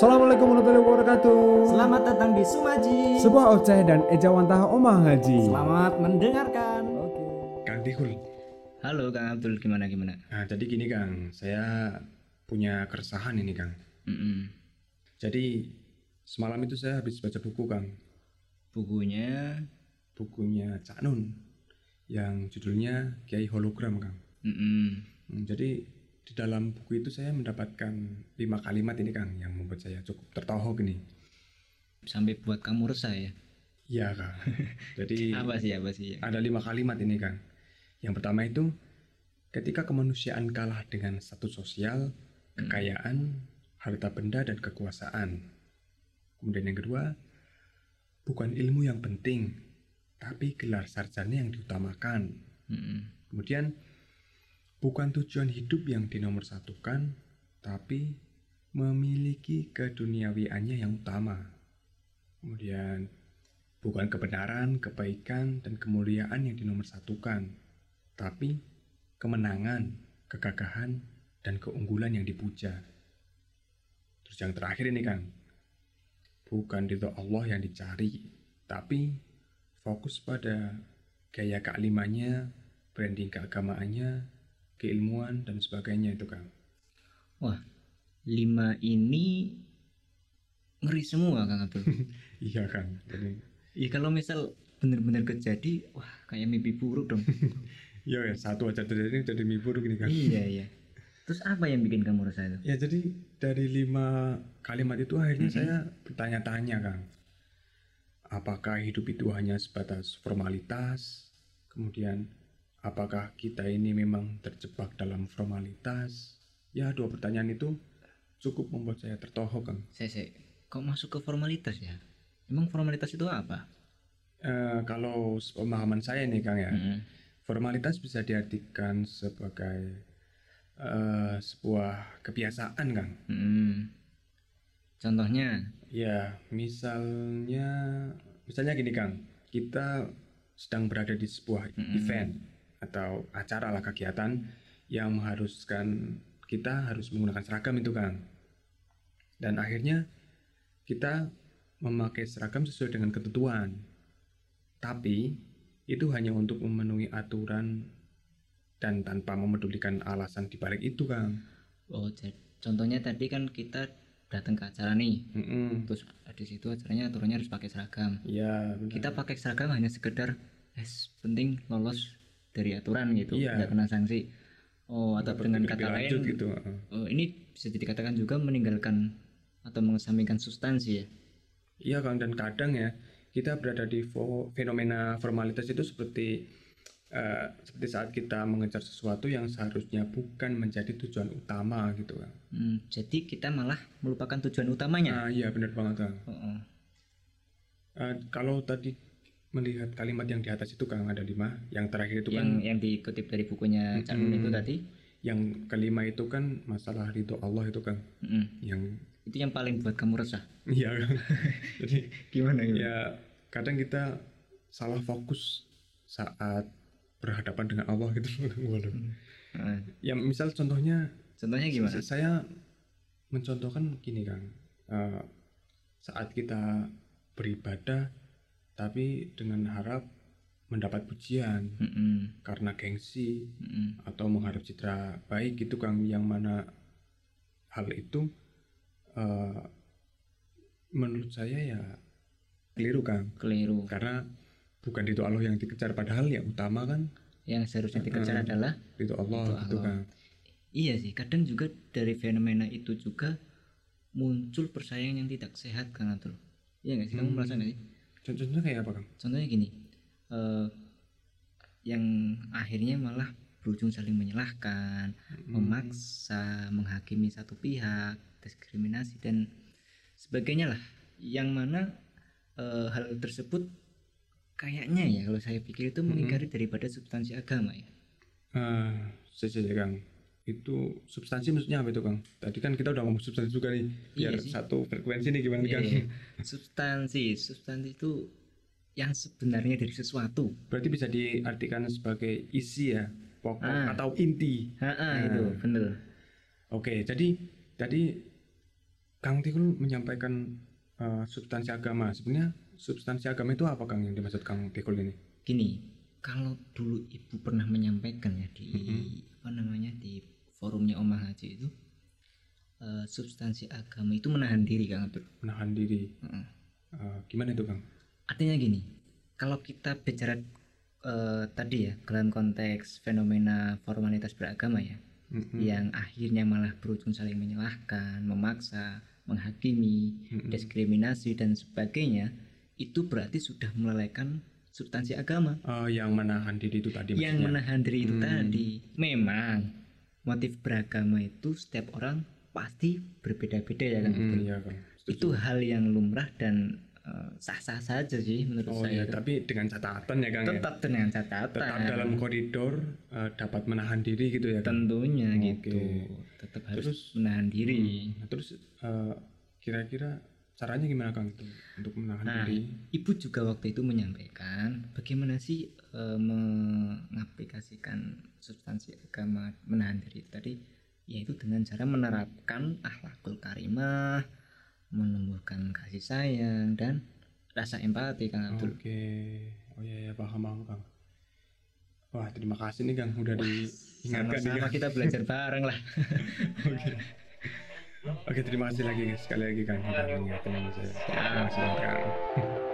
Assalamualaikum warahmatullahi wabarakatuh. Selamat datang di Sumaji. Sebuah oceh dan ejawantah Omah Haji. Selamat mendengarkan. Kang Tihul. Halo Kang Abdul, gimana gimana? Nah, jadi gini Kang, saya punya keresahan ini Kang. Mm-mm. Jadi semalam itu saya habis baca buku Kang, Bukunya, bukunya Cak Nun yang judulnya Kiai Hologram Kang. mm-mm. Hmm, jadi di dalam buku itu saya mendapatkan lima kalimat ini Kang yang membuat saya cukup tertohok ini. sampai buat kamu resah ya? Iya Kang. Jadi Apa sih apa sih? ada lima kalimat ini Kang. Yang pertama itu ketika kemanusiaan kalah dengan status sosial, kekayaan, harta benda dan kekuasaan. Kemudian yang kedua, bukan ilmu yang penting, tapi gelar sarjana yang diutamakan. Mm-mm. Kemudian bukan tujuan hidup yang dinomorsatukan, tapi memiliki keduniawiannya yang utama. Kemudian bukan kebenaran, kebaikan, dan kemuliaan yang dinomorsatukan, tapi kemenangan, kegagahan, dan keunggulan yang dipuja. Terus yang terakhir ini kan, bukan ridho Allah yang dicari, tapi fokus pada gaya kealimannya, branding keagamaannya, keilmuan, dan sebagainya itu kan. Wah, lima ini ngeri semua Kang Abdul. Iya kan, jadi Iya kalau misal bener-bener kejadi, wah kayak mimpi buruk dong. Iya ya, satu aja terjadi jadi mimpi buruk ini kan. iya iya. Terus apa yang bikin kamu resah itu? Ya jadi dari lima kalimat itu akhirnya saya bertanya-tanya Kang. Apakah hidup itu hanya sebatas formalitas? Kemudian apakah kita ini memang terjebak dalam formalitas? Ya dua pertanyaan itu cukup membuat saya tertohok Kang. Saya, saya, kok masuk ke formalitas ya? Emang formalitas itu apa? Eh, kalau pemahaman saya nih Kang ya, Mm-mm. formalitas bisa diartikan sebagai eh, sebuah kebiasaan Kang. Mm-mm. Contohnya, Ya, misalnya misalnya gini Kang, kita sedang berada di sebuah event atau acara lah kegiatan yang mengharuskan kita harus menggunakan seragam itu Kang. Dan akhirnya kita memakai seragam sesuai dengan ketentuan. Tapi itu hanya untuk memenuhi aturan dan tanpa memedulikan alasan di balik itu Kang. oh contohnya tadi kan kita datang ke acara nih, Mm-mm. terus di situ acaranya aturannya harus pakai seragam. Iya, benar. Kita pakai seragam hanya sekedar, es penting lolos dari aturan gitu, Iya. nggak kena sanksi. Oh atau Nggak dengan kata lain, gitu. oh, ini bisa dikatakan juga meninggalkan atau mengesampingkan substansi ya. Iya Kang dan kadang ya kita berada di fenomena formalitas itu seperti eh, seperti saat kita mengejar sesuatu yang seharusnya bukan menjadi tujuan utama gitu Kang. Hmm, jadi kita malah melupakan tujuan utamanya. Nah iya benar banget Kang. Oh, oh. Eh, kalau tadi melihat kalimat yang di atas itu Kang ada lima, yang terakhir itu Yang kan yang dikutip dari bukunya Nun itu tadi, yang kelima itu kan masalah ridho Allah itu Kang. mm, Yang itu yang paling buat kamu resah. iya Kang. Jadi Gimana ya kadang kita salah fokus saat berhadapan dengan Allah gitu. Waduh. Heeh. Ya misal contohnya Contohnya gimana? Saya mencontohkan gini Kang, Eh, saat kita beribadah tapi dengan harap mendapat pujian Mm-mm, karena gengsi mm-mm. atau mengharap citra baik gitu Kang, yang mana hal itu eh, menurut saya ya keliru Kang, Keliru. karena bukan itu Allah yang dikejar padahal yang utama kan Yang seharusnya dikejar Mm-mm. adalah itu Allah gitu. Kang. Iya sih, kadang juga dari fenomena itu juga muncul persaingan yang tidak sehat kan Atul. Iya nggak sih? Kamu Hmm. merasa nggak sih? Contohnya kayak apa Kang? Contohnya gini, eh, yang akhirnya malah berujung saling menyalahkan, Hmm. memaksa, menghakimi satu pihak, diskriminasi dan sebagainya lah. Yang mana eh, hal tersebut kayaknya ya kalau saya pikir itu mengingkari daripada substansi agama ya. Ah, saya saya, Kang. Itu substansi maksudnya apa itu Kang? Tadi kan kita udah ngomong substansi juga nih. Biar Iya sih. satu frekuensi nih gimana Iya, Kang? iya. Substansi, substansi itu yang sebenarnya dari sesuatu. Berarti bisa diartikan sebagai isi ya, pokok Ah. atau inti. Ha, Nah. itu bener. Oke, jadi tadi Kang Tikul menyampaikan eh, substansi agama. Sebenarnya substansi agama itu apa Kang yang dimaksud Kang Tikul ini? gini kalau dulu ibu pernah menyampaikan ya di Mhm. apa namanya di forumnya Omah Haji itu eh, substansi agama itu menahan diri kang Abdul Menahan diri. Heeh. Eh, gimana itu Kang? artinya gini kalau kita bicara eh, tadi ya dalam konteks fenomena formalitas beragama ya Mm-mm. yang akhirnya malah berujung saling menyalahkan memaksa menghakimi Mm-mm. diskriminasi dan sebagainya itu berarti sudah melelehkan substansi agama Eh, yang menahan diri itu tadi yang maksudnya. menahan diri itu Hmm. tadi memang motif beragama itu setiap orang pasti berbeda-beda ya kan Mm-mm, iya. Setuju. itu hal yang lumrah dan eh, sah-sah saja sih menurut Oh saya iya, tapi dengan catatan ya Kang ya. tetap dengan catatan Tetap dalam koridor eh, dapat menahan diri gitu ya Kang. tentunya Oke. gitu tetap harus Terus, menahan diri Nah, terus eh, kira-kira caranya gimana Kang itu untuk menahan Nah, diri? ibu juga waktu itu menyampaikan bagaimana sih eh, mengaplikasikan substansi agama menahan diri itu tadi yaitu dengan cara menerapkan akhlakul karimah, menumbuhkan kasih sayang dan rasa empati Kang Abdul. Oke. Oh iya ya paham paham Kang. Wah, terima kasih nih Kang udah diingatkan nih Sama-sama kita belajar bareng lah. Oke, terima kasih lagi sekali lagi Kang udah mengingatkan saya. Terima kasih.